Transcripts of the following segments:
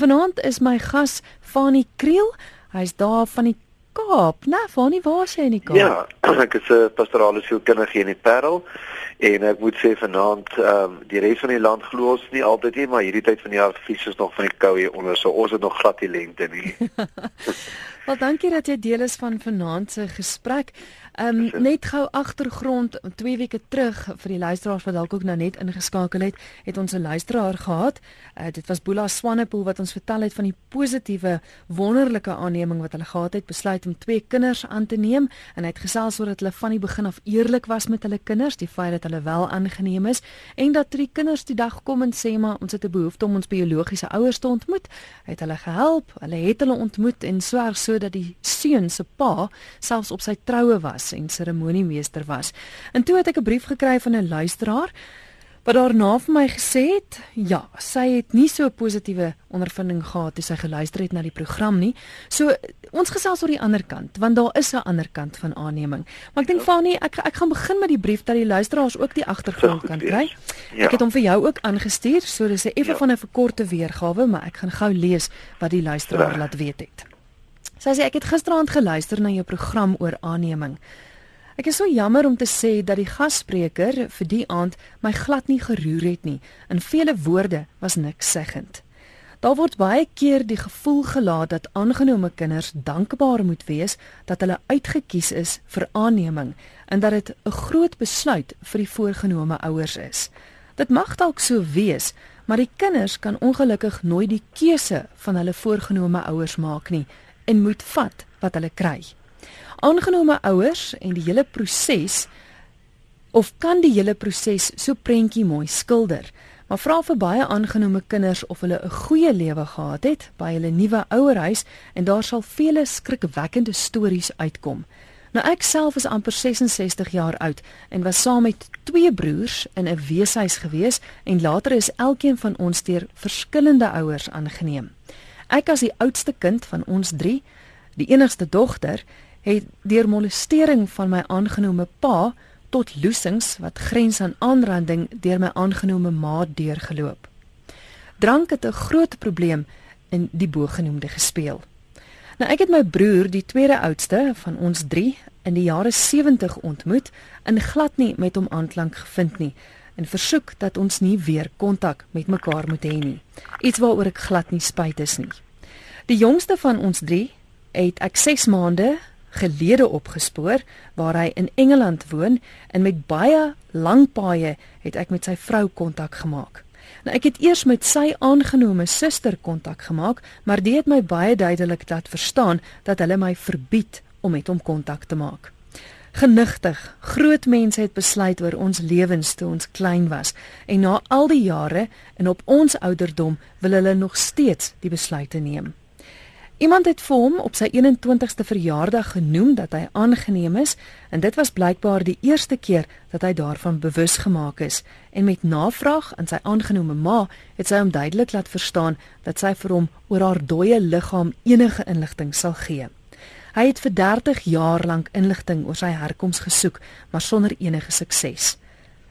Vanaand is my gas Fanie Kriel. Hy's daar van die Kaap. Nou, Fanie, waar is jy in die Kaap? Ja, ek is 'n pastorale sielkundige in die Parel en ek moet sê vanaand ehm um, die res van die land glo ons nie altyd nie, maar hierdie tyd van die jaar vies is nog van die koue onder, so ons het nog glad die lente nie. Wel dankie dat jy deel is van vanaand se gesprek. Ehm um, net gou agtergrond 2 weke terug vir die luisteraars wat dalk ook nou net ingeskakel het, het ons 'n luisteraar gehad. Uh, dit was Boela Swanepoel wat ons vertel het van die positiewe wonderlike aanneming wat hulle gehad het, besluit om twee kinders aan te neem en hy het gesels oor dat hulle van die begin af eerlik was met hulle kinders, die feit dat hulle wel aangeneem is en dat die kinders die dag kom en sê maar ons het 'n behoefte om ons biologiese ouers te ontmoet. Hy het hulle gehelp, hulle het hulle ontmoet en swerg sodat die seun se pa selfs op sy troue was en seremoniemeester was. En toe het ek 'n brief gekry van 'n luisteraar wat daarna vir my gesê het, ja, sy het nie so 'n positiewe ondervinding gehad toe sy geluister het na die program nie. So ons gesels oor die ander kant, want daar is 'n ander kant van aanneming. Maar ek dink Fanie, ek ek gaan begin met die brief dat die luisteraars ook die agtergrond kan kry. Ja. Ek het hom vir jou ook aangestuur, so dis 'n effe ja. van 'n verkorte weergawe, maar ek gaan gou lees wat die luisteraar laat weet het. Sy sê ek het gisteraand geluister na jou program oor aanneming. Ek is so jammer om te sê dat die gasspreker vir die aand my glad nie geroer het nie. In vele woorde was niks seggend. Daar word baie keer die gevoel gelaat dat aangenome kinders dankbaar moet wees dat hulle uitget kies is vir aanneming en dat dit 'n groot besluit vir die voorgenome ouers is. Dit mag dalk so wees, maar die kinders kan ongelukkig nooit die keuse van hulle voorgenome ouers maak nie en moet vat wat hulle kry. Aangenome ouers en die hele proses of kan die hele proses so prentjie mooi skilder. Maar vra vir baie aangenome kinders of hulle 'n goeie lewe gehad het by hulle nuwe ouerhuis en daar sal vele skrikwekkende stories uitkom. Nou ek self is amper 66 jaar oud en was saam met twee broers in 'n weeshuis gewees en later is elkeen van ons deur verskillende ouers aangeneem. Ek as die oudste kind van ons 3, die enigste dogter, het deur molestering van my aangenome pa tot loosings wat grens aan aanranding deur my aangenome ma deurgeloop. Drank het 'n groot probleem in die bogenoemde gespeel. Nou ek het my broer, die tweede oudste van ons 3, in die jare 70 ontmoet en glad nie met hom aanklank gevind nie en versoek dat ons nie weer kontak met mekaar moet hê nie. Iets waaroor ek glad nie spyt is nie. Die jongste van ons 3 het ek 6 maande gelede opgespoor waar hy in Engeland woon en met baie lang paaie het ek met sy vrou kontak gemaak. Nou ek het eers met sy aangenome suster kontak gemaak, maar dit het my baie duidelik laat verstaan dat hulle my verbied om met hom kontak te maak. Genigtig, groot mense het besluit oor ons lewens toe ons klein was en na al die jare en op ons ouderdom wil hulle nog steeds die besluite neem. Iemand het vir hom op sy 21ste verjaardag genoem dat hy aangeneem is en dit was blykbaar die eerste keer dat hy daarvan bewus gemaak is en met navraag aan sy aangenome ma het sy hom duidelik laat verstaan dat sy vir hom oor haar dooie liggaam enige inligting sal gee. Hy het vir 30 jaar lank inligting oor sy herkoms gesoek, maar sonder enige sukses.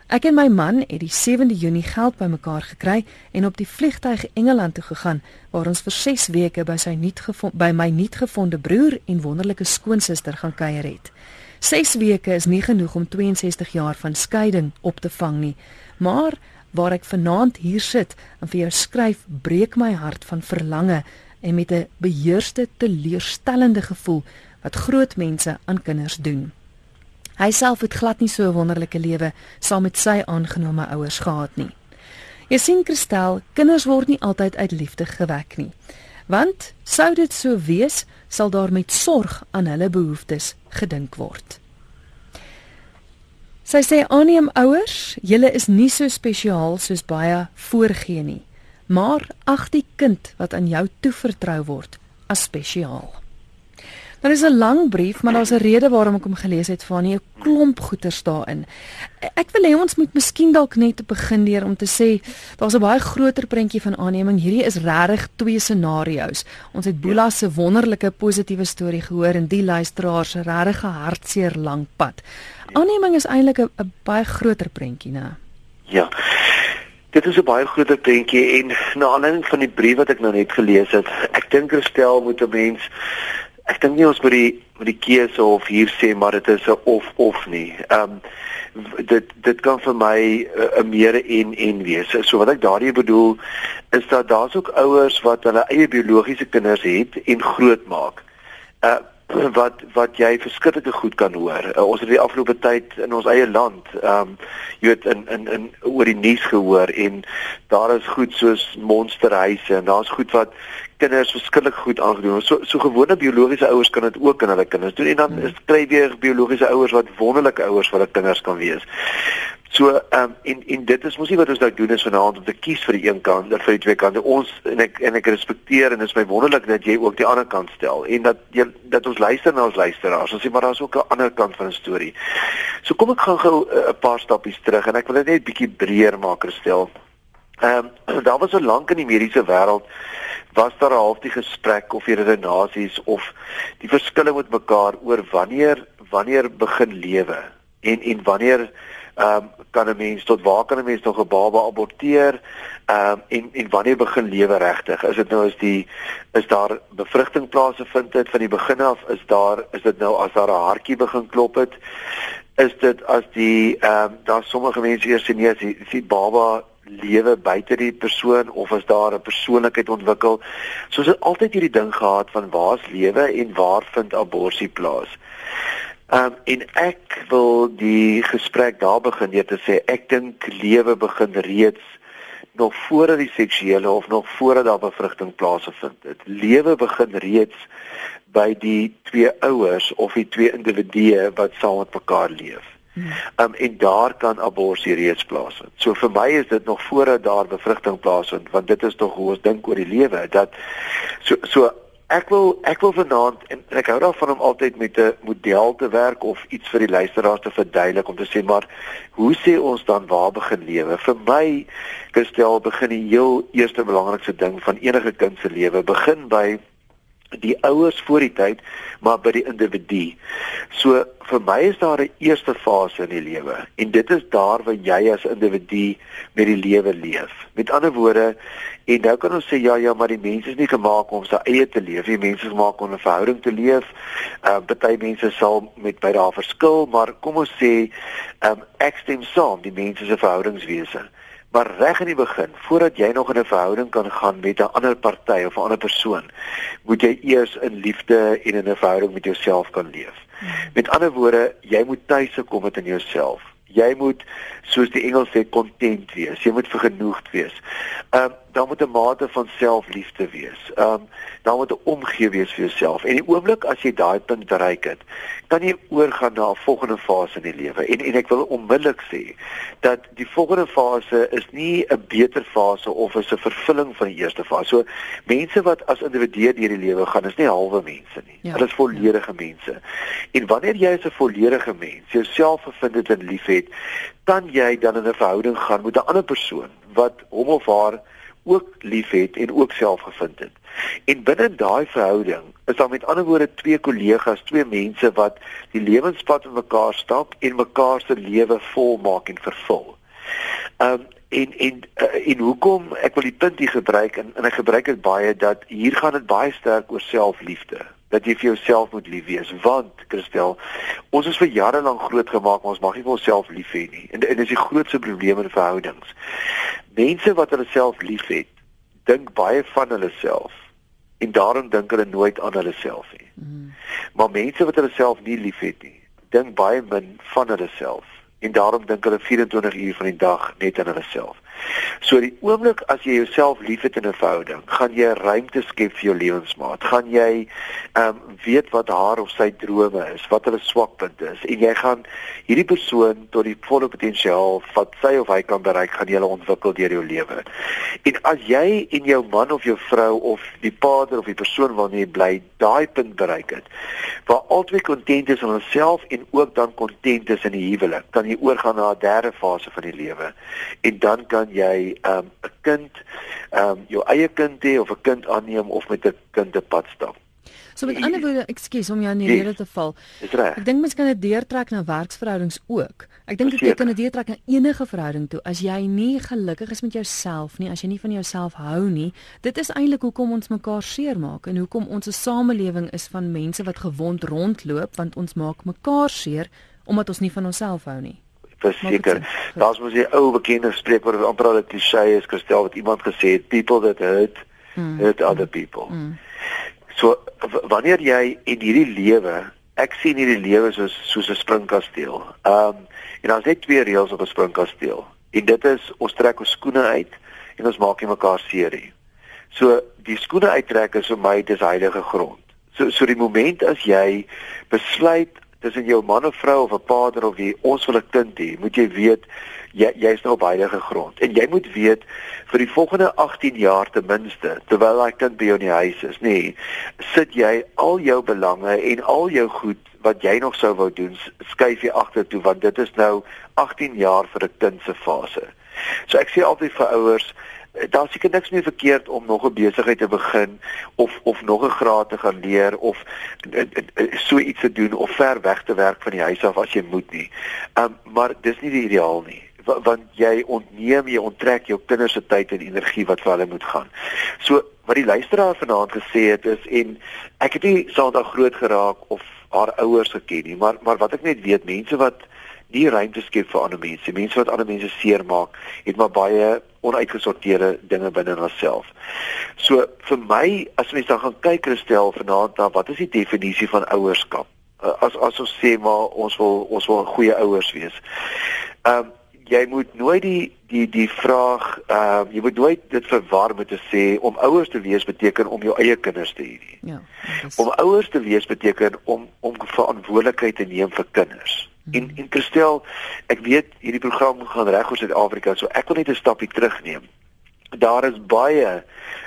Ek en my man het die 7de Junie geld bymekaar gekry en op die vliegtyg Engeland toe gegaan waar ons vir 6 weke by sy nuut by my nuutgevonde broer en wonderlike skoonsister gaan kuier het. 6 weke is nie genoeg om 62 jaar van skeiding op te vang nie, maar waar ek vanaand hier sit en vir jou skryf, breek my hart van verlange en met 'n beheerste teleurstellende gevoel wat groot mense aan kinders doen. Hy self het glad nie so 'n wonderlike lewe saam met sy aangenome ouers gehad nie. Jy sien Christel, kinders word nie altyd uit liefde gewek nie. Want sou dit so wees, sal daar met sorg aan hulle behoeftes gedink word. Sy sê aanneem ouers, julle is nie so spesiaal soos baie voorgee nie maar ag die kind wat aan jou toevertrou word as spesiaal. Daar is 'n lang brief, maar daar's 'n rede waarom ek hom gelees het van nie 'n klomp goeters daarin. Ek wil hê ons moet miskien dalk net begin deur om te sê daar's 'n baie groter prentjie van aanneming. Hierdie is regtig twee scenario's. Ons het Boela se wonderlike positiewe storie gehoor en die luisteraars se regtig hartseer lank pad. Aanneming is eintlik 'n baie groter prentjie, né? Ja. Dit is 'n baie groter prentjie en na aanleiding van die brief wat ek nou net gelees het, ek dink Christel moet 'n mens ek dink nie ons moet die met die keuse of hier sê maar dit is 'n of of nie. Ehm um, dit dit kan vir my 'n uh, meer en en wees. So wat ek daardie bedoel is dat daar's ook ouers wat hulle eie biologiese kinders het en grootmaak. Uh wat wat jy verskillende goed kan hoor. Uh, ons het die afgelope tyd in ons eie land, ehm um, jy weet in in in oor die nuus gehoor en daar is goed soos monsterhuise en daar's goed wat kinders verskillik goed aangedoen. So so gewone biologiese ouers kan dit ook aan hulle kinders doen en dan hmm. is kry weer biologiese ouers wat wonderlike ouers vir hulle kinders kan wees. So ehm um, en en dit is mos nie wat ons nou doen is vanaand om te kies vir die een kant of vir die twee kante. Ons en ek en ek respekteer en dit is my wonderlik dat jy ook die ander kant stel en dat jy dat ons luister na ons luisteraars. Ons sê maar daar's ook 'n ander kant van 'n storie. So kom ek gaan gou eh, 'n paar stappies terug en ek wil dit net bietjie breër maak herstel. Ehm um, daar was so lank in die mediese wêreld was daar 'n halfte gesprek of hierdie renasies of die verskille met mekaar oor wanneer wanneer begin lewe en en wanneer ehm um, kan 'n mens tot waar kan 'n mens nog 'n baba aborteer ehm um, en en wanneer begin lewe regtig is dit nou as die is daar bevrugting plaasvind dit van die begin af is daar is dit nou as daar 'n hartjie begin klop het is dit as die ehm um, daar sommige mense eers sien nee as die, die baba lewe buite die persoon of as daar 'n persoonlikheid ontwikkel. Soos dit altyd hierdie ding gehad van waar's lewe en waar vind abortus plaas. Um en ek wil die gesprek daar begin deur te sê ek dink lewe begin reeds nog voordat die seksuele of nog voordat daar bevrugting plaasvind. Dit lewe begin reeds by die twee ouers of die twee individue wat saam met mekaar leef. Um, en daar kan abortus reeds plaasvind. So vir my is dit nog voordat daar bevrugting plaasvind want dit is tog hoe ons dink oor die lewe dat so so ek wil ek wil vanaand en ek hou daarvan om altyd met 'n model te werk of iets vir die luisteraars te verduidelik om te sê maar hoe sê ons dan waar begin lewe? Vir my Christel begin die heel eerste belangrikste ding van enige kind se lewe begin by die ouers voor die tyd maar by die individu. So vir my is daar 'n eerste fase in die lewe en dit is daar waar jy as individu met die lewe leef. Met ander woorde, en nou kan ons sê ja ja, maar die mens is nie gemaak om sy eie te leef nie. Mense is gemaak om 'n verhouding te leef. Ehm uh, baie mense sal met by daar verskil, maar kom ons sê ehm um, ek stem saam, die mens is 'n verhoudingswese. Maar reg in die begin, voordat jy nog in 'n verhouding kan gaan met 'n ander party of 'n ander persoon, moet jy eers in liefde en in 'n verhouding met jouself kan leef. Hmm. Met ander woorde, jy moet tuise kom met in jouself. Jy moet soos die Engels sê content wees. Jy moet vergenoegd wees. Ehm um, daar moet 'n mate van selfliefde wees. Ehm um, daar moet 'n omgee wees vir jouself. En die oomblik as jy daai punt bereik het, kan jy oorgaan na 'n volgende fase in die lewe. En en ek wil onmiddellik sê dat die volgende fase is nie 'n beter fase of is 'n vervulling van die eerste fase. So mense wat as individue deur die lewe gaan, is nie halwe mense nie. Ja, Hulle is volledige ja. mense. En wanneer jy as 'n volledige mens jouself bevind het en liefhet, kan jy dan in 'n verhouding gaan met 'n ander persoon wat hom of haar ook liefhet en ook self gevind het. En binne daai verhouding is daar met ander woorde twee kollegas, twee mense wat die lewenspad met mekaar stap en mekaar se lewe volmaak en vervul. Um en en uh, en hoekom ek wil die punt hier gebruik en, en ek gebruik dit baie dat hier gaan dit baie sterk oor selfliefde dat jy vir jouself moet lief wees want Christel ons is vir jare lank groot gemaak maar ons mag nie vir onsself lief hê nie en, en dis die grootste probleem in verhoudings mense wat hulle self liefhet dink baie van hulle self en daarom dink hulle nooit aan hulle self nie mm. maar mense wat hulle self nie liefhet nie dink baie min van hulle self en daarom dink hulle 24 uur van die dag net aan hulle self So die oomblik as jy jouself liefhet in 'n verhouding, gaan jy ruimte skep vir jou lewensmaat. Gaan jy ehm um, weet wat haar of sy drome is, wat hulle swakpunte is en jy gaan hierdie persoon tot die volle potensiaal wat sy of hy kan bereik, gaan jy hulle ontwikkel deur jou lewe. En as jy en jou man of jou vrou of die partner of die persoon waarmee jy bly, daai punt bereik het, waar albei kontent is in hulself en ook dan kontent is in die huwelik, kan jy oorgaan na 'n derde fase van die lewe. En dan kan kan jy 'n um, kind, ehm um, jou eie kind hê of 'n kind aanneem of met 'n kind 'n pad stap. So met ander woorde, ekskuus om jou in die rede te val. Dis reg. Ek dink mens kan dit deurtrek na werksverhoudings ook. Ek dink dit kan dit deurtrek na enige verhouding toe. As jy nie gelukkig is met jouself nie, as jy nie van jouself hou nie, dit is eintlik hoekom ons mekaar seermaak en hoekom ons 'n samelewing is van mense wat gewond rondloop want ons maak mekaar seer omdat ons nie van onsself hou nie verseker. Daar's mos 'n ou bekende spreekwoord wat amper al 'n klise is, Christel wat iemand gesê het, people that hurt mm. hurt other people. Mm. So wanneer jy in hierdie lewe, ek sien hierdie lewe soos soos 'n springkasteel. Um en daar's net twee reëls op 'n springkasteel. En dit is ons trek ons skoene uit en ons maak nie mekaar seer nie. So die skoene uittrek is vir my dis heilige grond. So so die oomblik as jy besluit tussen jou man of vrou of 'n vader of wie ons wil 'n kind hê, moet jy weet jy jy's nou op heilige grond. En jy moet weet vir die volgende 18 jaar ten minste, terwyl daai kind by jou in die huis is, nê, nee, sit jy al jou belange en al jou goed wat jy nog sou wou doen, skuif jy agtertoe want dit is nou 18 jaar vir 'n kind se fase. So ek sê altyd vir ouers, daar seker niks meer verkeerd om nog 'n besigheid te begin of of nog 'n graad te gaan leer of eh, eh, eh, so iets te doen of ver weg te werk van die huis af as jy moet nie. Um maar dis nie die ideaal nie want jy ontneem jy onttrek jou kinders se tyd en energie wat vir hulle moet gaan. So wat die luisteraar vanaand gesê het is en ek het nie Sondag groot geraak of haar ouers geken nie, maar maar wat ek net weet mense wat nie ruimte skep vir ander mense. Mense wat ander mense seermaak, het maar baie onuitgesorteerde dinge binne in hulself. So vir my, as mens dan gaan kyk Christel vanaand na wat is die definisie van ouerskap? Uh, as as ons sê maar ons wil ons wil goeie ouers wees. Ehm um, jy moet nooit die die die vraag ehm uh, jy moet nooit dit verwar met te sê om ouers te wees beteken om jou eie kinders te hê nie. Ja. Is... Om ouers te wees beteken om om verantwoordelikheid te neem vir kinders. En en Christel, ek weet hierdie program gaan reg oor Suid-Afrika, so ek wil net 'n stapie terugneem. Daar is baie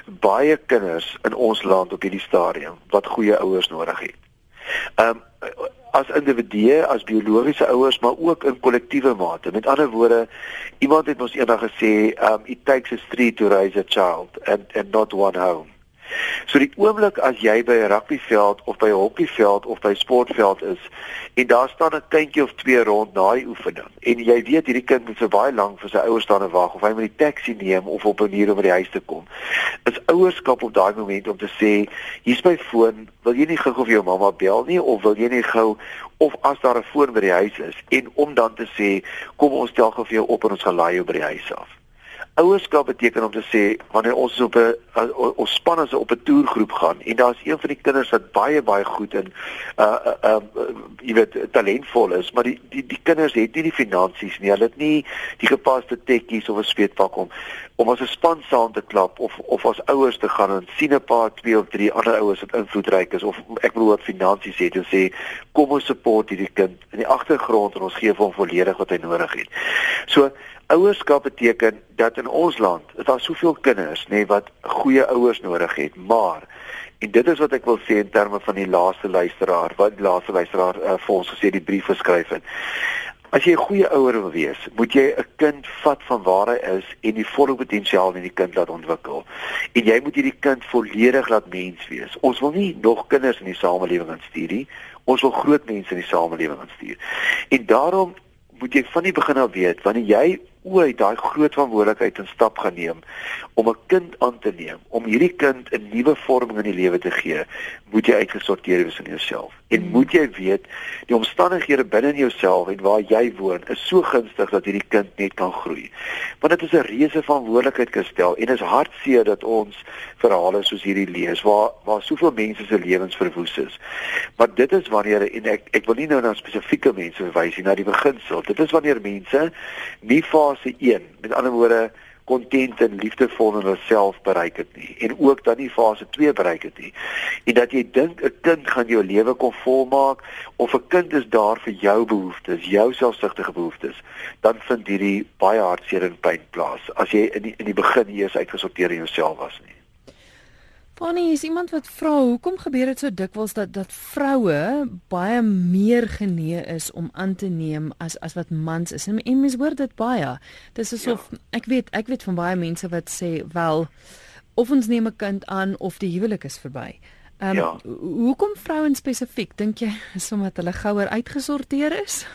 baie kinders in ons land op hierdie stadium wat goeie ouers nodig het. Ehm um, as individue, as biologiese ouers, maar ook in kollektiewe mate. Met ander woorde, iemand het ons eendag gesê, um it takes a street to raise a child and and not one home. So die oomblik as jy by 'n rugbyveld of by 'n hokkieveld of by 'n sportveld is en daar staan 'n kindjie of twee rond na die oefening en jy weet hierdie kind moet so baie lank vir sy ouers staan en wag of hy moet die taxi neem of op 'n manier om by die huis te kom. Is ouerskap op daai oomblik om te sê, hier's my foon, wil jy nie gou of jou mamma bel nie of wil jy nie gou of as daar 'n foon by die huis is en om dan te sê, kom ons tel gou vir jou op en ons gaan laai jou by die huis af. Ouerskap beteken om te sê wanneer ons op 'n ons span as op 'n toergroep gaan en daar's een van die kinders wat baie baie goed in uh uh, uh jy weet talentvol is, maar die die die kinders het nie die finansies nie. Hulle het nie die gepaste tekkies of 'n sweetpak om om as 'n span saam te klap of of as ouers te gaan en sien 'n paar twee of drie ander ouers wat invloedryk is of ek bedoel wat finansies het en sê kom ons support hierdie kind in die agtergrond en ons gee vir hom volledig wat hy nodig het. So ouerskap beteken dat in ons land is daar soveel kinders nê nee, wat goeie ouers nodig het, maar en dit is wat ek wil sê in terme van die laaste luisteraar, wat die laaste luisteraar uh, vir ons gesê die brief geskryf het. As jy 'n goeie ouer wil wees, moet jy 'n kind vat van waar hy is en die volle potensiaal in die kind laat ontwikkel. En jy moet hierdie kind volledig laat mens wees. Ons wil nie nog kinders in die samelewing instuur nie. Ons wil groot mense in die samelewing instuur. En daarom moet jy van die begin af weet wanneer jy ooit daai groot verantwoordelikheid in stap gaan neem om 'n kind aan te neem, om hierdie kind 'n nuwe vorming in die lewe te gee, moet jy uitgesorteer wees in jouself. En hmm. moet jy weet die omstandighede binne in jouself en waar jy woon is so gunstig dat hierdie kind net kan groei. Want dit is 'n reuse verantwoordelikheid gestel en is hartseer dat ons verhale soos hierdie lees waar waar soveel mense se lewens verwoes is. Maar dit is wanneer en ek ek wil nie nou na spesifieke mense verwys nie, na die beginsel. Dit is wanneer mense nie fase 1. Met ander woorde, kontent en liefdevol in hulself bereik het nie en ook dan nie fase 2 bereik het nie. En dat jy dink 'n kind gaan jou lewe kon volmaak of 'n kind is daar vir jou behoeftes, jou selfsugtige behoeftes, dan vind hierdie baie hartseer en pyn plaas as jy in die, in die begin eers uitgesorteer in jouself was nie. Fanny, is iemand wat vra hoekom gebeur dit so dikwels dat dat vroue baie meer genee is om aan te neem as as wat mans is. En, en mens hoor dit baie. Dis asof ja. ek weet ek weet van baie mense wat sê wel of ons neem 'n kind aan of die huwelik is verby. Um, ja. Hoekom vrouens spesifiek dink jy is omdat hulle gouer uitgesorteer is?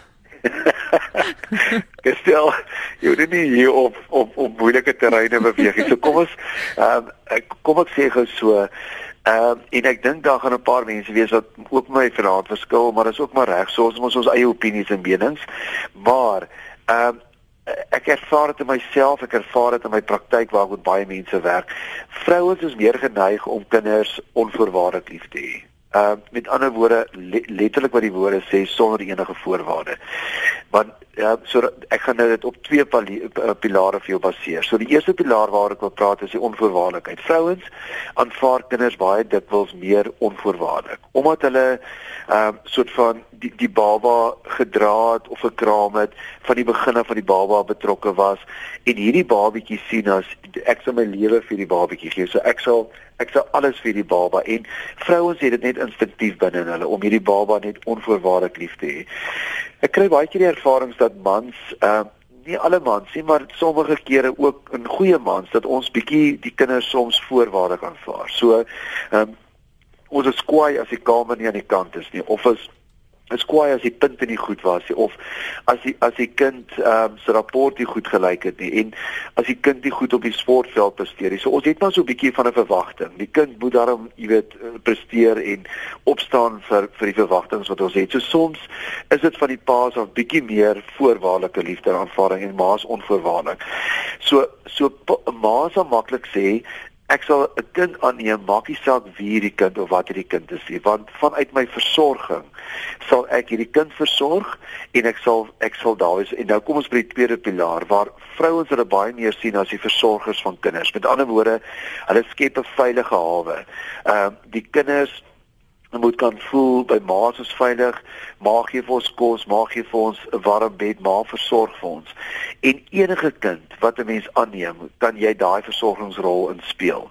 Gestel, jy moet nie hier op op op moeilike terreine beweeg nie. So kom ons ehm um, kom ek sê gou so ehm um, en ek dink daar gaan 'n paar mense wees wat ook my verhaal verskil, maar dit is ook maar reg. So ons moet ons eie opinies en menings. Maar ehm um, ek ervaar dit in myself, ek ervaar dit in my praktyk waar ek met baie mense werk. Vrouens is meer geneig om kinders onvoorwaardelik lief te hê. Uh met ander woorde le letterlik wat die woorde sê sonder enige voorwaarde. Want ja, so ek gaan nou dit op twee uh, pilare vir jou baseer. So die eerste pilaar waar ek wil praat is die onvoorwaardelikheid. Vrouens aanvaar kinders baie dikwels meer onvoorwaardelik omdat hulle ehm um, soort van die die baba gedra het of gekraam het van die begin af van die baba betrokke was en hierdie babatjie sien as ek sal my lewe vir die babatjie gee. So ek sal ek sal alles vir die baba en vrouens het dit net instinktief binne in hulle om hierdie baba net onvoorwaardelik lief te hê. Ek kry baie keer die ervarings dat mans uh, nie alle mans nie, maar sommige kere ook in goeie mans dat ons bietjie die kinders soms voorwaardelik aanvaar. So ehm um, ons is kwaai as die kamer nie aan die kant is nie of is is kwaai as die punte nie goed was nie of as die as die kind ehm um, se rapport nie goed gelyk het nie en as die kind nie goed op die sportveld presteer nie. So ons het maar so 'n bietjie van 'n verwagting. Die kind moet daarom, jy weet, eh, presteer en opstaan vir vir die verwagtinge wat ons het. So soms is dit van die paas af bietjie meer voorwaardelike liefde en aanvaarding en ma's onvoorwaardelik. So so ma's sal maklik sê ek sal 'n kind aanneem, maak nie saak wie hierdie kind of wat hierdie kind is nie, want vanuit my versorging sal ek hierdie kind versorg en ek sal ek sal daar wees. En nou kom ons by die tweede pilaar waar vrouens hulle baie meer sien as die versorgers van kinders. Met ander woorde, hulle skep 'n veilige hawe. Ehm uh, die kinders moet kan voel by ma is veilig, ma gee vir ons kos, ma gee vir ons 'n warm bed, ma versorg vir ons. En enige kind wat 'n mens aanneem, kan jy daai versorgingsrol inspeel.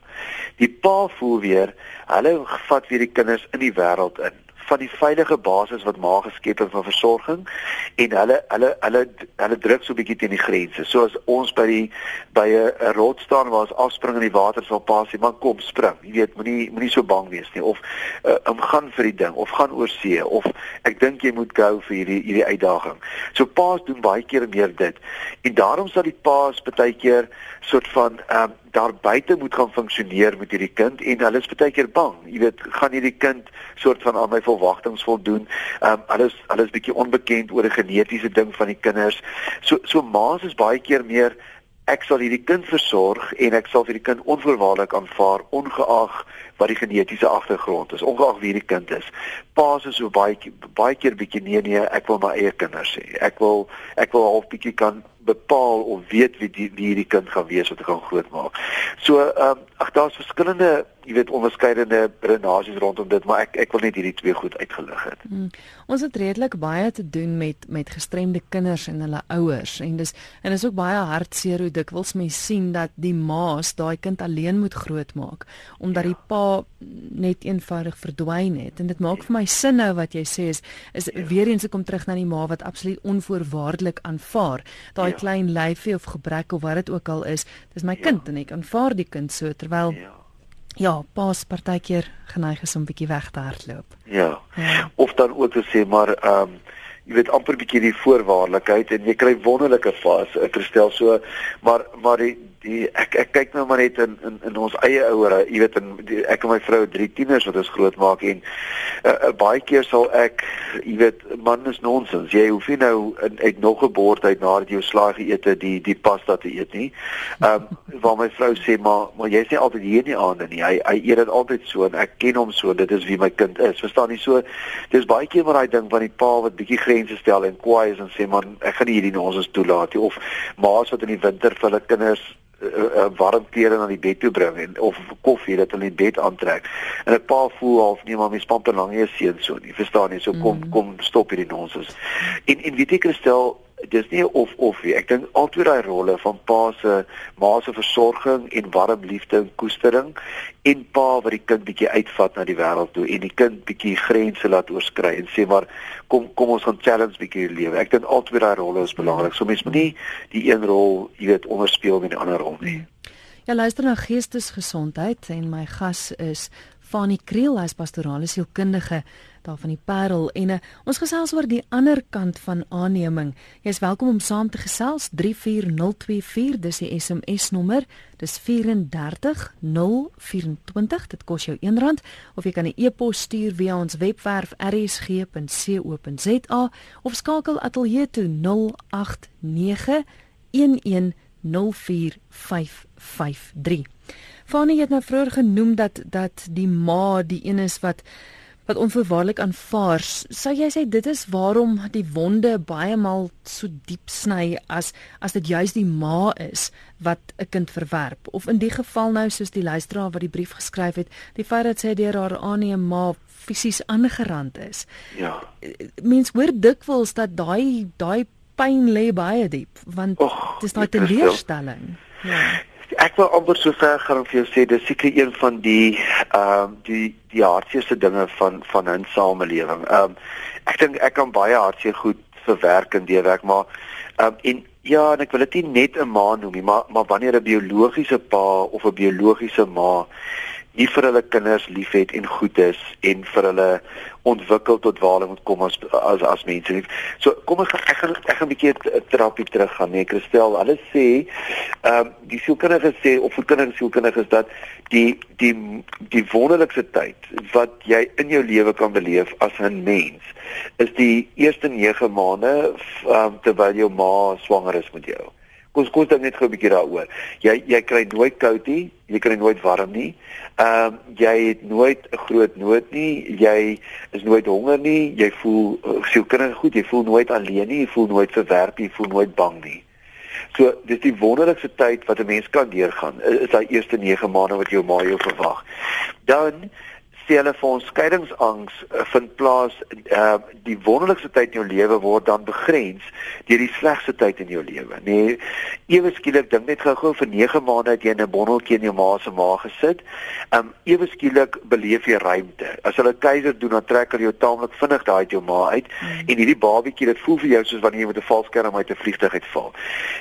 Die pa voel weer, hulle vat weer die kinders in die wêreld in van die veilige basis wat ma geskep het vir versorging en hulle hulle hulle hulle druk so bietjie teen die grense. So as ons by die by 'n rot staan waar ons afspring in die water sal pas, jy maar kom spring. Jy weet, moenie moenie so bang wees nie of uh, om gaan vir die ding of gaan oor see of ek dink jy moet gou vir hierdie hierdie uitdaging. So paas doen baie keer meer dit. En daarom sal die paas baie keer soort van ehm um, daar buite moet gaan funksioneer met hierdie kind en hulle is baie keer bang. Jy weet, gaan hierdie kind soort van aan my verwagtinge voldoen? Ehm um, alles alles bietjie onbekend oor 'n genetiese ding van die kinders. So so ma's is baie keer meer ek sal hierdie kind versorg en ek sal vir die kind onvoorwaardelik aanvaar ongeag wat die genetiese agtergrond is, ongeag wie die kind is. Pa's is so baie baie keer bietjie nee nee, ek wil my eie kinders hê. Ek wil ek wil half bietjie kan bepaal of weet wie die wie hierdie kind gaan wees wat ek gaan grootmaak. So ehm um, ag daar's verskillende, jy weet, onderskeidende renasies rondom dit, maar ek ek wil net hierdie twee goed uitgelig het. Hmm. Ons het redelik baie te doen met met gestremde kinders en hulle ouers en dis en is ook baie hartseer hoe dikwels mense sien dat die ma's daai kind alleen moet grootmaak omdat ja. die pa net eenvoudig verdwyn het en dit maak vir my sin nou wat jy sê is is ja. weer eens ek kom terug na die ma wat absoluut onvoorwaardelik aanvaar daai ja. klein lyfie of gebrek of wat dit ook al is dis my ja. kind en ek aanvaar die kind so terwyl ja. Ja, paas partykeer geneig is om bietjie weg te hardloop. Ja. ja. Of dan ook te sê maar ehm um, jy weet amper bietjie die voorwaardelikheid en jy kry wonderlike fas ek stel so maar maar die die ek ek kyk nou maar net in in, in ons eie ouere jy weet in die, ek en my vrou drie tieners wat ons grootmaak en uh, uh, baie keer sal ek jy weet man is nonsens. Jy hoef nie nou in, uit nog 'n bord uit nadat jy jou slaag geëet het die die pasta te eet nie. Ehm um, waar my vrou sê maar maar jy's nie altyd hier in die aande nie. Hy hy eet dit altyd so en ek ken hom so. Dit is wie my kind is. Verstaan jy so dis baie keer maar daai ding van die pa wat bietjie grense stel en kwaai is en sê man ek gaan nie hierdie nonsens toelaat nie. Of ma's wat in die winter vir hulle kinders uh, warm klere na die bed toe bring en of koffie dat hulle in bed aantrek. En 'n pa voel half nee maar my spanper lank nie seën so nie. Verstaan jy? So kom mm. kom stop hierdie nonsens. En en weet ek stel dis nie of of nie. Ek dink altyd daai rolle van pa se ma se versorging en warm liefde en koestering en pa wat die kind bietjie uitvat na die wêreld toe en die kind bietjie grense laat oorskry en sê maar kom kom ons gaan challenge bietjie die lewe. Ek dink altyd daai rolle is belangrik. So mens moet nie die een rol, jy weet, onderspeel met die ander rol nie. Ja, luister na geestesgesondheid en my gas is Fanie Kriel, hy's pastorale sielkundige daar van die Parel en uh, ons gesels oor die ander kant van aanneming. Jy's welkom om saam te gesels 34024 dis die SMS nommer. Dis 34024. Dit kos jou R1 of jy kan 'n e-pos stuur via ons webwerf rsg.co.za of skakel ateljee toe 089 1104553. Fanie het nou vroeër genoem dat dat die ma die een is wat wat onvoorwaardelik aanvaar. Sou jy sê dit is waarom die wonde baie maal so diep sny as as dit juis die ma is wat 'n kind verwerp of in die geval nou soos die luisteraar wat die brief geskryf het, die feit dat sy deur haar aanneem ma fisies aangerand is. Ja. Mens hoor dikwels dat daai daai pyn lê baie diep want dit is daai teleurstelling. Ja. Ek wil amper so ver gaan om vir jou sê dis seker een van die ehm uh, die die hartseerste dinge van van 'n samelewing. Ehm um, ek dink ek kan baie hartseer goed verwerk in die werk, maar ehm um, en ja, en ek wil dit nie net 'n ma noem nie, maar maar wanneer 'n biologiese pa of 'n biologiese ma nie vir hulle kinders liefhet en goed is en vir hulle ontwikkel tot waar hulle moet kom as as as mense. So kom ek ek gaan ek gaan 'n bietjie terapie terug gaan nee Christel. Hulle sê ehm um, die sielkundige sê of sielkundige sielkundige is dat die die die wonderlikste tyd wat jy in jou lewe kan beleef as 'n mens is die eerste 9 maande um, terwyl jou ma swanger is met jou. Kom ons kyk net gou 'n bietjie daaroor. Jy jy kry nooit koud nie, jy kry nooit warm nie. Ehm um, jy het nooit 'n groot nood nie. Jy is nooit honger nie. Jy voel uh, sielkundig goed. Jy voel nooit alleen nie. Jy voel nooit verwerp nie. Jy voel nooit bang nie. So dis die wonderlikste tyd wat 'n mens kan deurgaan. Is daai eerste 9 maande wat jou ma jou verwag. Dan sê hulle vir ons skeidingsangs uh, vind plaas uh die wonderlikste tyd in jou lewe word dan begrens deur die slegste tyd in jou lewe. Nee, ewe skielik dink net gou-gou vir 9 maande het jy in 'n bonneltjie in jou ma se maag gesit. Um ewe skielik beleef jy ruimte. As hulle keiser doen dan trek hulle jou taamlik vinnig daai uit jou ma uit mm. en hierdie babietjie dit voel vir jou soos wanneer jy met 'n valskerm uit 'n vliegtuig uitval.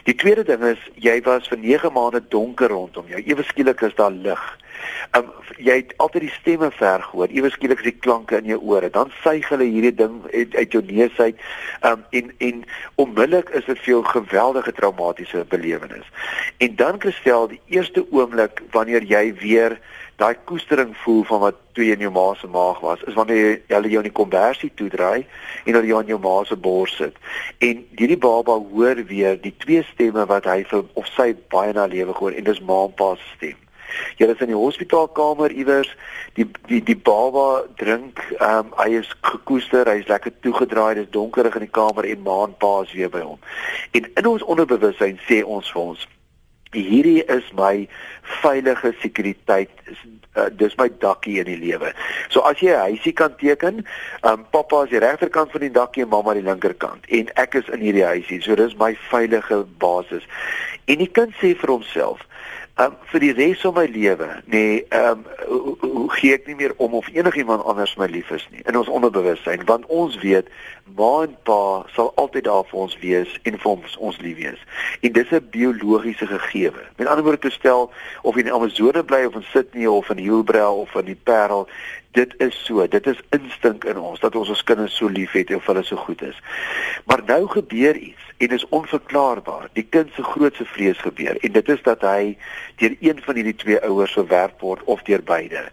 Die tweede ding is jy was vir 9 maande donker rondom jou. Ewe skielik is daar lig. Um jy het altyd die stemme ver gehoor. Ewe skielik is die klanke in jou ore. Dan suig hulle hierdie ding uit, uit jou neus uit. Um en en onmiddellik is dit vir jou 'n geweldige traumatiese belewenis. En dan kristel die eerste oomblik wanneer jy weer daai koestering voel van wat toe in jou ma se maag was, is wanneer jy hulle jou in die konversie toedraai en hulle jou aan jou ma se bors sit. En hierdie baba hoor weer die twee stemme wat hy vir of sy baie na lewe gehoor en dis ma en pa se stem. Jy is in die hospitaalkamer iewers, die die die baba drink, ehm um, hy is gekoester, hy's lekker toegedraai, dit is donkerig in die kamer en ma en pa is weer by hom. En in ons onderbewussyn sê ons vir ons hierdie is my veilige sekuriteit uh, dis my dakkie in die lewe. So as jy 'n huisie kan teken, um, pappa is die regterkant van die dakkie en mamma die linkerkant en ek is in hierdie huisie. So dis my veilige basis. En die kind sê vir homself, um, vir die res van my lewe, nee, ehm um, hoe gee ek nie meer om of enigiemand anders my lief is nie in ons onderbewussyn, want ons weet ma en pa sal altyd daar vir ons wees en vir ons ons lief wees. En dis 'n biologiese gegewe. Met ander woorde te stel of jy in Amazone bly of in Sydney of in Hillbrow of in die Parel, dit is so, dit is instink in ons dat ons ons kinders so liefhet en of hulle so goed is. Maar nou gebeur iets en is onverklaarbaar. Die kind se grootste vrees gebeur en dit is dat hy deur een van hierdie twee ouers verwerp word of deur beide.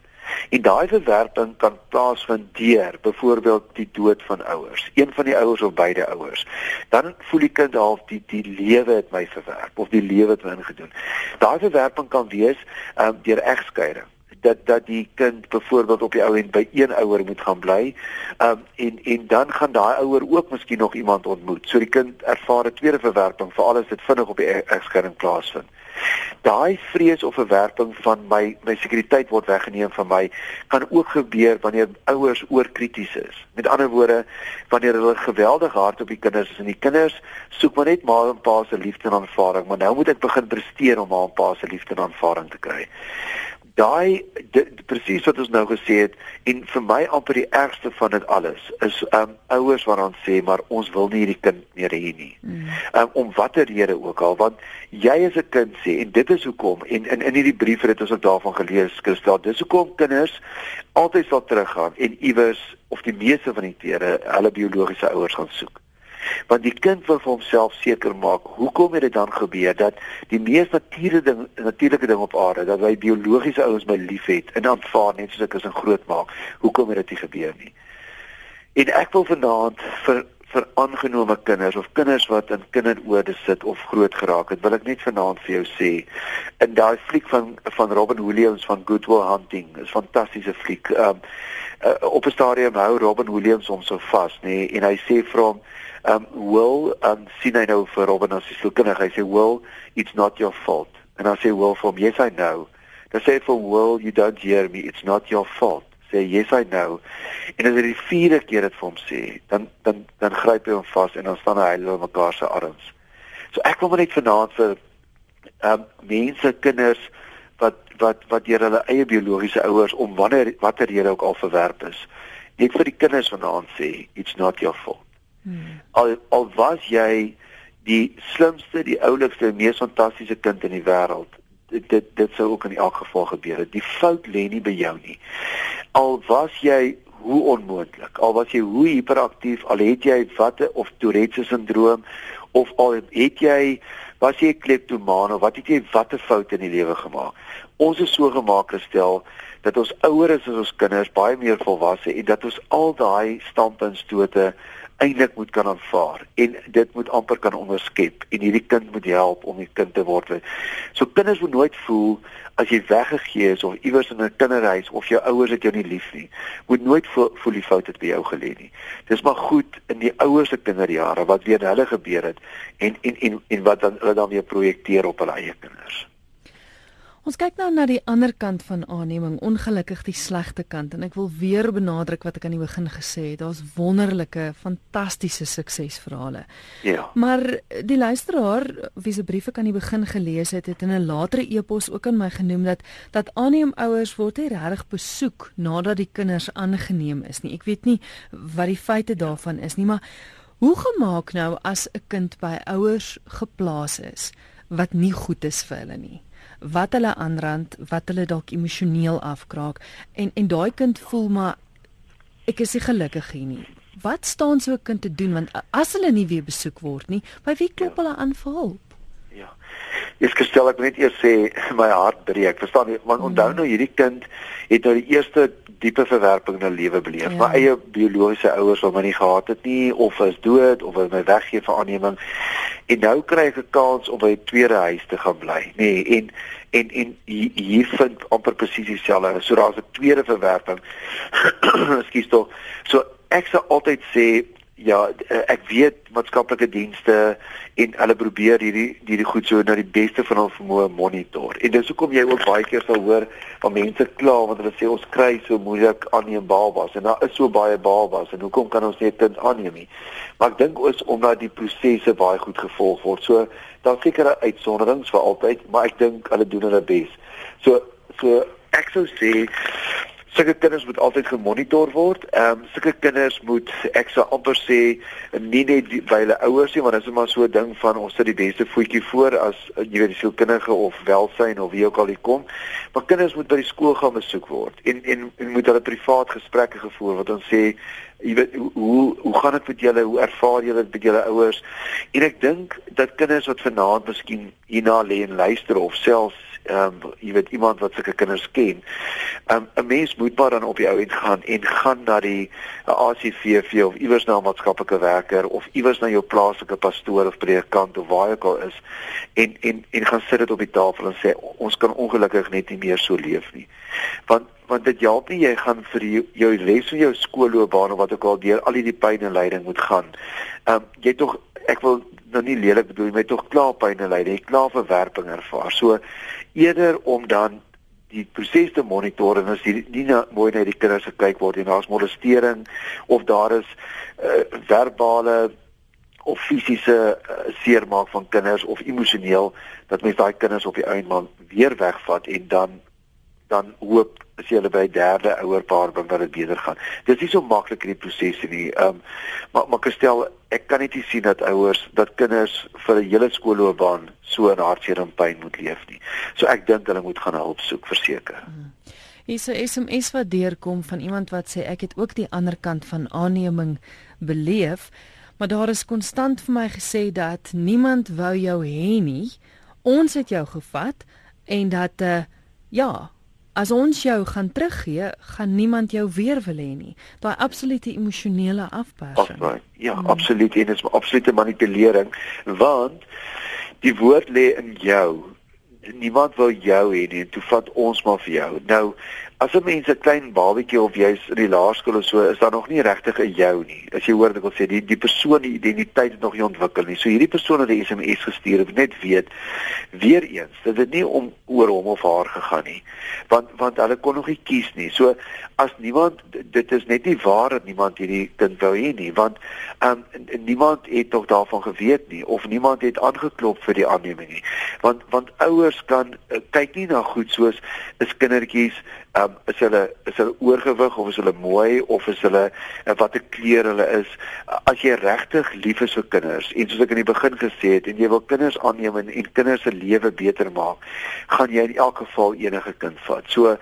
En daai verwerping kan plaasvind deur byvoorbeeld die dood van ouers, een van die ouers of beide ouers. Dan voel die kind half die die lewe het my verwerp of die lewe het my ingedoen. Daai verwerping kan wees um, deur egskeiding dat dat die kind byvoorbeeld op die ou end by een ouer moet gaan bly. Um en en dan gaan daai ouer ook miskien nog iemand ontmoet. So die kind ervaar 'n tweede verwerping vir alles dit vinnig op die e-, egskeiding plaasvind. Daai vrees of verwerping van my my sekuriteit word weggeneem van my kan ook gebeur wanneer ouers oorkrities is. Met ander woorde, wanneer hulle geweldig hard op die kinders is en die kinders soek maar net ma en pa se liefde en aanvaarding, maar nou moet ek begin presteer om ma en pa se liefde en aanvaarding te kry daai presies wat ons nou gesê het en vir my amper die ergste van dit alles is um ouers wat dan sê maar ons wil nie hierdie kind meer hê nie. Mm. Um om watter rede ook al want jy as 'n kind sê en dit is hoekom en in in hierdie brief het ons ook daarvan gelees Christel dis hoekom kinders altyd sal teruggaan en iewers of die meeste van die kere hulle biologiese ouers gaan soek want die kind wil vir homself seker maak hoekom het dit dan gebeur dat die mees natuurlike ding natuurlike ding op aarde dat hy biologiese ouers my liefhet en aanvaar net soos ek is en groot maak hoekom het dit nie gebeur nie? En ek wil vanaand vir vir aangenome kinders of kinders wat in kinderoorde sit of groot geraak het wil ek net vanaand vir jou sê in daai fliek van van Robin Williams van Good Will Hunting is fantastiese fliek um, uh, op 'n stadium hou Robin Williams hom so vas nê nee, en hy sê vir hom um will um sien hy nou vir Robin as hy so kindig hy sê will it's not your fault. En dan sê will for him yes i know. Dan sê vir will you don't hear me. It's not your fault. Sê yes i know. En as hy die vierde keer dit vir hom sê dan dan dan gryp hy hom vas en dan staan hy hulle mekaar se arms. So ek wil net vanaand vir um mense kinders wat wat wat deur hulle eie biologiese ouers om wanneer watter rede ook al verwerp is net vir die kinders vanaand sê it's not your fault Hmm. Al al was jy die slimste, die oulikste, mees fantastiese kind in die wêreld, dit dit dit sou ook in elk geval gebeur het. Die fout lê nie by jou nie. Al was jy hoe onmoontlik, al was jy hoe hiperaktief, al het jy watte of Tourette syndroom of al het jy was jy kleptomaan of wat het jy watte foute in die lewe gemaak. Ons is so gemaak gestel dat ons ouer is as ons kinders baie meer volwasse en dat ons al daai standpuntstote eintlik moet kan aanvaar en dit moet amper kan onderskep en hierdie kind moet help om 'n kind te word. So kinders moet nooit voel as jy weggegee is of iewers in 'n kinderhuis of jou ouers het jou nie lief nie, moet nooit voel, voel die fout het by jou gelê nie. Dis maar goed in die ouers se kinderjare wat weer hulle gebeur het en en en en wat dan hulle dan weer projekteer op hulle eie kinders. Ons kyk nou na die ander kant van aanneming, ongelukkig die slegte kant en ek wil weer benadruk wat ek aan die begin gesê het, daar's wonderlike, fantastiese suksesverhale. Ja. Maar die luisteraar wie se briewe kan nie begin gelees het, het in 'n latere e-pos ook aan my genoem dat dat aanneemouers word nie regtig besoek nadat die kinders aangeneem is nie. Ek weet nie wat die feite daarvan is nie, maar hoe gemaak nou as 'n kind by ouers geplaas is wat nie goed is vir hulle nie? Wat hulle aanrand, wat hulle dalk emosioneel afkraak en en daai kind voel maar ek is nie gelukkig hier nie. Wat staan so 'n kind te doen want as hulle nie weer besoek word nie, by wie klop hulle aan vir hulp? Ek gestel ek net eers sê my hart breek. Verstaan jy? Want onthou mm. nou hierdie kind het nou die eerste diepe verwerping in 'n lewe beleef. Ja. My eie biologiese ouers wat my nie gehad het nie of is dood of my weggee vir aanneming. En nou kry ek 'n kans om by 'n tweede huis te gaan bly, nê? Nee, en en en hier vind amper presies dieselfde. So daar's 'n tweede verwerping. Ekskuus tog. So ek sal altyd sê ja, eh, ek weet maatskaplike dienste en hulle probeer hierdie hierdie goed so na die beste van hul vermoë monitor. En dis hoekom jy ook baie keer sal hoor van mense kla want hulle sê ons kry so moeilik aanneem babas en daar is so baie babas en hoekom kan ons net kind aanneem nie? Maar ek dink is omdat die prosesse baie goed gevolg word. So daar seker uitsonderings vir altyd, maar ek dink hulle doen hulle bes. So so ek sou sê sulke kinders moet altyd gemonitor word. Ehm um, sulke kinders moet ek sou amper sê nie net by hulle ouers nie, want dit is maar so 'n ding van ons sit die beste voetjie voor as jy weet die sielkundige of welsyn of wie ook al hier kom. Maar kinders moet by die skool gaan besoek word en en, en moet hulle privaat gesprekke gevoer wat ons sê jy weet hoe hoe gaan dit met julle hoe ervaar julle dit met julle ouers en ek dink dat kinders wat vanaand miskien hierna lê en luister of selfs ehm um, jy weet iemand wat sulke kinders ken. Ehm um, 'n mens moet maar dan op die ou end gaan en gaan na die ACVV of iewers na 'n maatskaplike werker of iewers na jou plaaslike pastoor of predikant of waar ook al is en en en gaan sit dit op die tafel en sê ons kan ongelukkig net nie meer so leef nie. Want want dit help nie jy gaan vir jou, jou res van jou skoolloopbaan of wat ook al deur al hierdie pyn en lyding moet gaan. Ehm um, jy tog ek wil nou nie lelik bedoel jy tog klaar pyn en lyding, jy klaar verwerping ervaar. So eerder om dan die proses te monitor en as die nie na, mooi na die kinders gekyk word en daar's molestering of daar is uh, verbale of fisiese uh, seermaak van kinders of emosioneel dat mens daai kinders op die einde man weer wegvat en dan dan hoop as jy hulle by derde ouerpaar bring dat dit beter gaan. Dis nie so maklik in die proses nie. Ehm um, maar maar gestel ek kan net sien dat ouers dat kinders vir 'n hele skoolloopbaan so in hartseer en pyn moet leef nie. So ek dink hulle moet gaan hulp soek verseker. Hmm. Hier is 'n SMS wat deurkom van iemand wat sê ek het ook die ander kant van aanneming beleef, maar daar is konstant vir my gesê dat niemand wou jou hê nie. Ons het jou gevat en dat uh, ja, as ons jou gaan teruggee, gaan niemand jou weer wil hê nie. Daai absolute emosionele afpersing. Afbaar. Ja, hmm. absoluut en dit is absolute manipulering want die woord lê in jou. Niemand wil jou hê nie, toe vat ons maar vir jou. Nou as 'n mens 'n klein babatjie of jy's in die laerskool of so, is daar nog nie regtig 'n jou nie. As jy hoor wat ek wil sê, die die persoon die identiteit het nog nie ontwikkel nie. So hierdie persoon het 'n SMS gestuur, ek net weet weer eens dat dit nie om oor hom of haar gegaan nie. Want want hulle kon nog nie kies nie. So as niemand dit is net nie waar dat niemand hierdie kind wou hê nie, want um niemand het tog daarvan geweet nie of niemand het aangeklop vir die aanneming nie. Want want ouers kan uh, kyk nie na goed soos is kindertjies um, is hulle is hulle oorgewig of is hulle mooi of is hulle uh, watter kleur hulle is as jy regtig lief is vir kinders en soos ek in die begin gesê het en jy wil kinders aanneem en, en kinders se lewe beter maak gaan jy in elk geval enige kind vat so uh,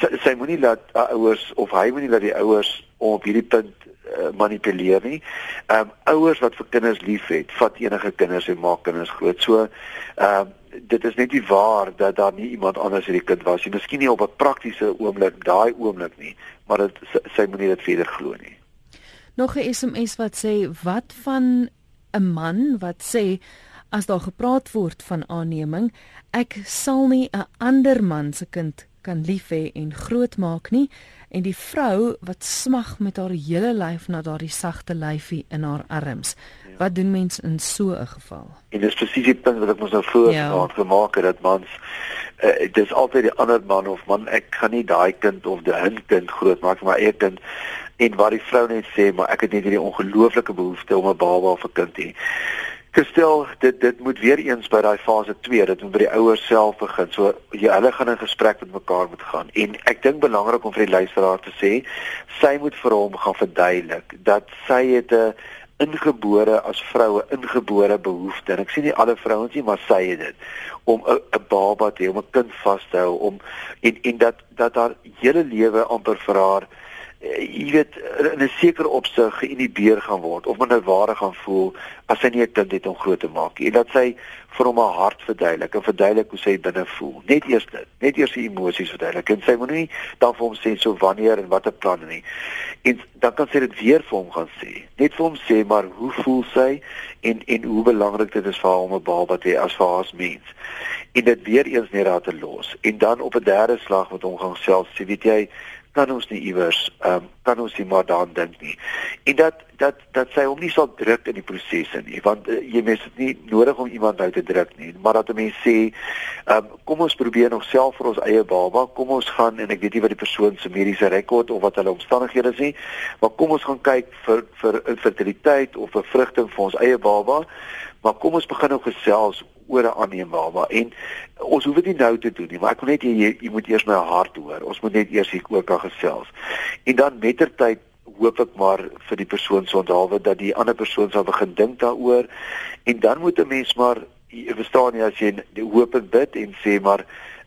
sy, sy moenie laat uh, ouers of hy moenie laat die ouers op hierdie punt uh, manipuleer nie. Ehm um, ouers wat vir kinders liefhet, vat enige kinders en maak kinders groot. So ehm um, dit is net nie waar dat daar nie iemand anders hierdie kind was nie. Miskien nie op 'n praktiese oomblik, daai oomblik nie, maar dit sy moenie dit verder glo nie. Nog 'n SMS wat sê wat van 'n man wat sê as daar gepraat word van aanneming, ek sal nie 'n ander man se kind kan lief hê en grootmaak nie en die vrou wat smag met haar hele lyf na daardie sagte lyfie in haar arms. Wat doen mens in so 'n geval? En dis presies die punt wat ek mos nou voor ja. gemaak het dat mans uh, dis altyd die ander man of man ek gaan nie daai kind of die hun kind grootmaak maar eie kind en wat die vrou net sê maar ek het net hierdie ongelooflike behoefte om 'n baba of 'n kind te hê. Gestel dit dit moet weer eens by daai fase 2 dat moet by die ouers self begin. So jy hulle gaan in gesprek met mekaar moet gaan. En ek dink belangrik om vir die luisteraar te sê, sy moet vir hom gaan verduidelik dat sy het 'n ingebore as vroue ingebore behoefte en ek sien nie alle vrouens nie maar sy het dit om 'n baba te hê om 'n kind vas te hou om en en dat dat haar hele lewe amper vir haar jy weet in 'n sekere opsig geïnhibeer gaan word of nou ware gaan voel as sy nie 'n kind het om groot te maak nie. En dat sy vir hom haar hart verduidelik en verduidelik hoe sy binne voel. Net eers dit, net eers die emosies verduidelik. En sy moet nie dan vir hom sê so wanneer en watter planne nie. En dan kan sy dit weer vir hom gaan sê. Net vir hom sê maar hoe voel sy en en hoe belangrik dit is vir haar om 'n baba te hê as vir haar as mens. En dit weer eens net daar te los. En dan op 'n derde slag met hom gaan self sê, weet jy kan ons nie iewers ehm um, kan ons nie maar daaraan dink nie. En dat dat dat sy hom nie sal druk in die prosesse nie, want uh, jy mens dit nie nodig om iemand nou te druk nie, maar dat 'n mens sê ehm um, kom ons probeer nog self vir ons eie baba, kom ons gaan en ek weet nie wat die persoon se mediese rekord of wat hulle omstandighede is nie, maar kom ons gaan kyk vir vir infertiliteit of bevrugting vir ons eie baba. Maar kom ons begin nou gesels oor 'n aanneembare en ons hoef dit nie nou te doen nie, maar ek wil net jy jy moet eers my hart hoor. Ons moet net eers hier ook kan gesels. En dan mettertyd hoop ek maar vir die persoon se onthaalwe dat die ander persoon sal begin dink daaroor en dan moet 'n mens maar verstaan jy as jy hoop en bid en sê maar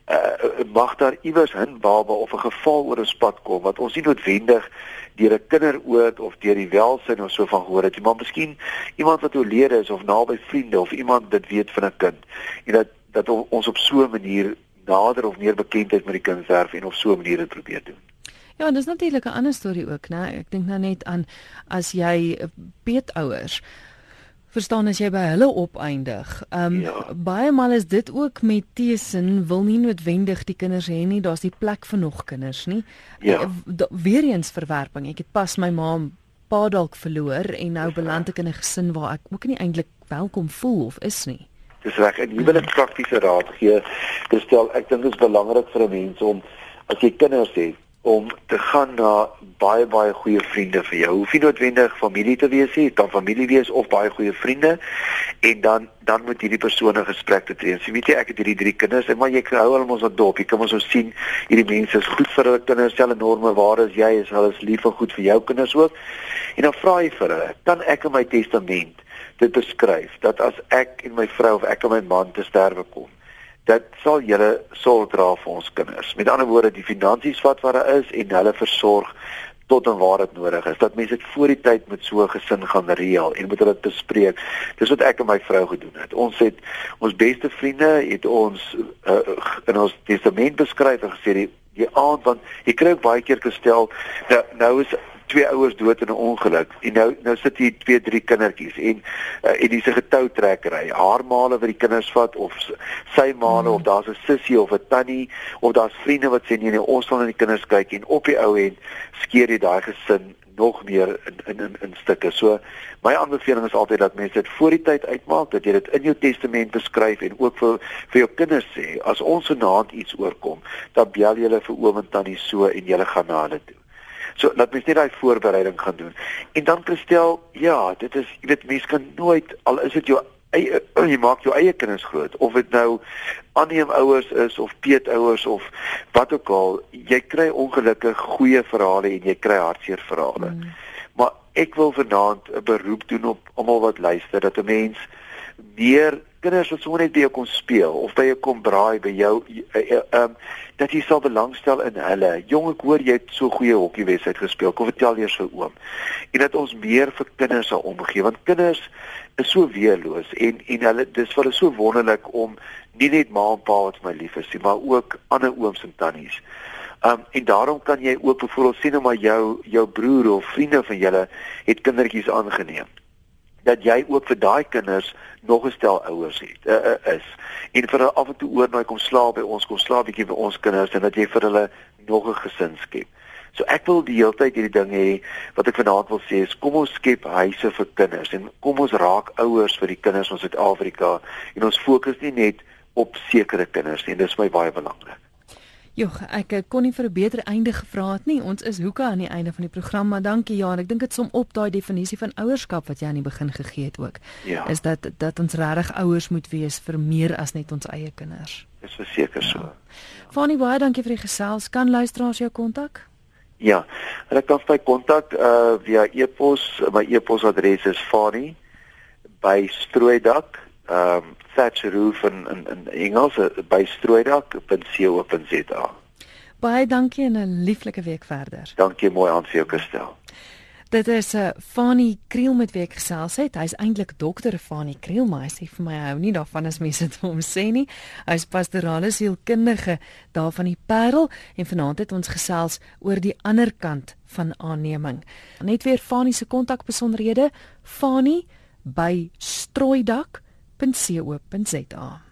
uh, mag daar iewers 'n baba of 'n geval oor ons pad kom wat ons nie noodwendig deur 'n kinderoort of deur die welsyn of so van gehoor het, maar miskien iemand wat oorlede is of naby vriende of iemand dit weet van 'n kind en dat dat ons op so 'n manier nader of meer bekendheid met die kind werf en op so 'n manier dit probeer doen. Ja, dis natuurlik 'n ander storie ook, né? Ek dink nou net aan as jy peetouers verstaan as jy by hulle opeindig. Ehm um, ja. baie maal is dit ook met teesin wil nie noodwendig die kinders hê nie. Daar's die plek vir nog kinders nie. Ja. Uh, weer eens verwerping. Ek het pas my ma pa dalk verloor en nou beland ek in 'n gesin waar ek ook nie eintlik welkom voel of is nie. Dis reg. Jy wil 'n praktiese raad gee. Dis stel ek dink dit is belangrik vir 'n mens om as jy kinders het om te gaan na baie baie goeie vriende vir jou. Hoef nie noodwendig familie te wees nie, kan familie wees of baie goeie vriende en dan dan moet hierdie persoon 'n gesprek te tree. So weet jy ek het hierdie drie kinders en maar jy hou hulle mos op dop. Jy kan mos ons sien hierdie mense is goed vir hulle kinders, hulle enorme waarde is jy is hulle is lief en goed vir jou kinders ook. En dan vra jy vir hulle, kan ek in my testament dit beskryf dat as ek en my vrou of ek en my man te sterwe kom dat sal julle sorg dra vir ons kinders. Met ander woorde, die finansies wat wat daar is en hulle versorg tot en waar dit nodig is. Dat mense dit voor die tyd met so 'n gesin gaan reël en moet hulle dit bespreek. Dis wat ek en my vrou gedoen het. Ons het ons beste vriende het ons uh, in ons testament beskryf en gesê die die aand want jy kry baie keer gestel nou nou is twee ouers dood in 'n ongeluk en nou nou sit hier twee drie kindertjies en uh, en dis 'n getoutrekkery haar maale wat die kinders vat of sy maale mm. of daar's 'n sussie of 'n tannie of daar's vriende wat sê nee nee ons wil na die kinders kyk en op die ou end skeer jy daai gesin nog meer in in in, in stukke. So my aanbeveling is altyd dat mense dit voor die tyd uitmaak dat jy dit in jou testament beskryf en ook vir vir jou kinders sê as ons vanaand iets oorkom, dan bel jy hulle vir oom en tannie so en jy gaan na hulle toe. So laat mens net daai voorbereiding gaan doen. En dan Christel, ja, dit is jy weet mense kan nooit al is dit jou eie jy maak jou eie kinders groot of dit nou aanneem ouers is of peet ouers of wat ook al, jy kry ongelukkig goeie verhale en jy kry hartseer verhale. Mm. Maar ek wil vanaand 'n beroep doen op almal wat luister dat 'n mens meer kinders wat sommer net by jou kom speel of by jou kom braai by jou ehm um, dat jy sal belangstel in hulle. Jong, ek hoor jy het so goeie hokkiewedstryd gespeel. Kom vertel eers vir oom. En dat ons meer vir kinders sal omgee want kinders is so weerloos en en hulle dis vir hulle so wonderlik om nie net ma en pa wat my lief is nie, maar ook ander ooms en tannies. Um en daarom kan jy ook byvoorbeeld sien nou maar jou jou broer of vriende van julle het kindertjies aangeneem dat jy ook vir daai kinders nog 'n stel ouers het uh, uh, is en vir hulle af en toe oornaai kom slaap by ons kom slaap bietjie by ons kinders en dat jy vir hulle nog 'n gesin skep. So ek wil die hele tyd hierdie ding hê wat ek vanaand wil sê is kom ons skep huise vir kinders en kom ons raak ouers vir die kinders van Suid-Afrika en ons fokus nie net op sekere kinders nie. Dit is my baie belangrik. Joh, ek kon nie vir 'n beter einde gevra het nie. Ons is hoeka aan die einde van die program, maar dankie Jan. Ek dink dit som op daai definisie van ouerskap wat jy aan die begin gegee het ook. Ja. Is dat dat ons regtig ouers moet wees vir meer as net ons eie kinders. Dis verseker so. Ja. Fanny, baie dankie vir die gesels. Kan luisteraars jou kontak? Ja. Hulle kan my kontak uh via e-pos. My e-posadres is fanny@strooidak ehm um, thatch roof in in, in Engels eh, by strooidak.co.za. Baie dankie en 'n lieflike week verder. Dankie mooi aan vir jou gestel. Dit is 'n uh, Fanie Kriel met wie ek gesels het. Hy's eintlik dokter Fanie Kriel, maar hy sê vir my hy hou nie daarvan as mense dit vir hom sê nie. Hy's pastorale sielkundige daar van die Parel en vanaand het ons gesels oor die ander kant van aanneming. Net weer Fanie se kontakbesonderhede, Fanie by strooidak.co.za www.rsg.co.za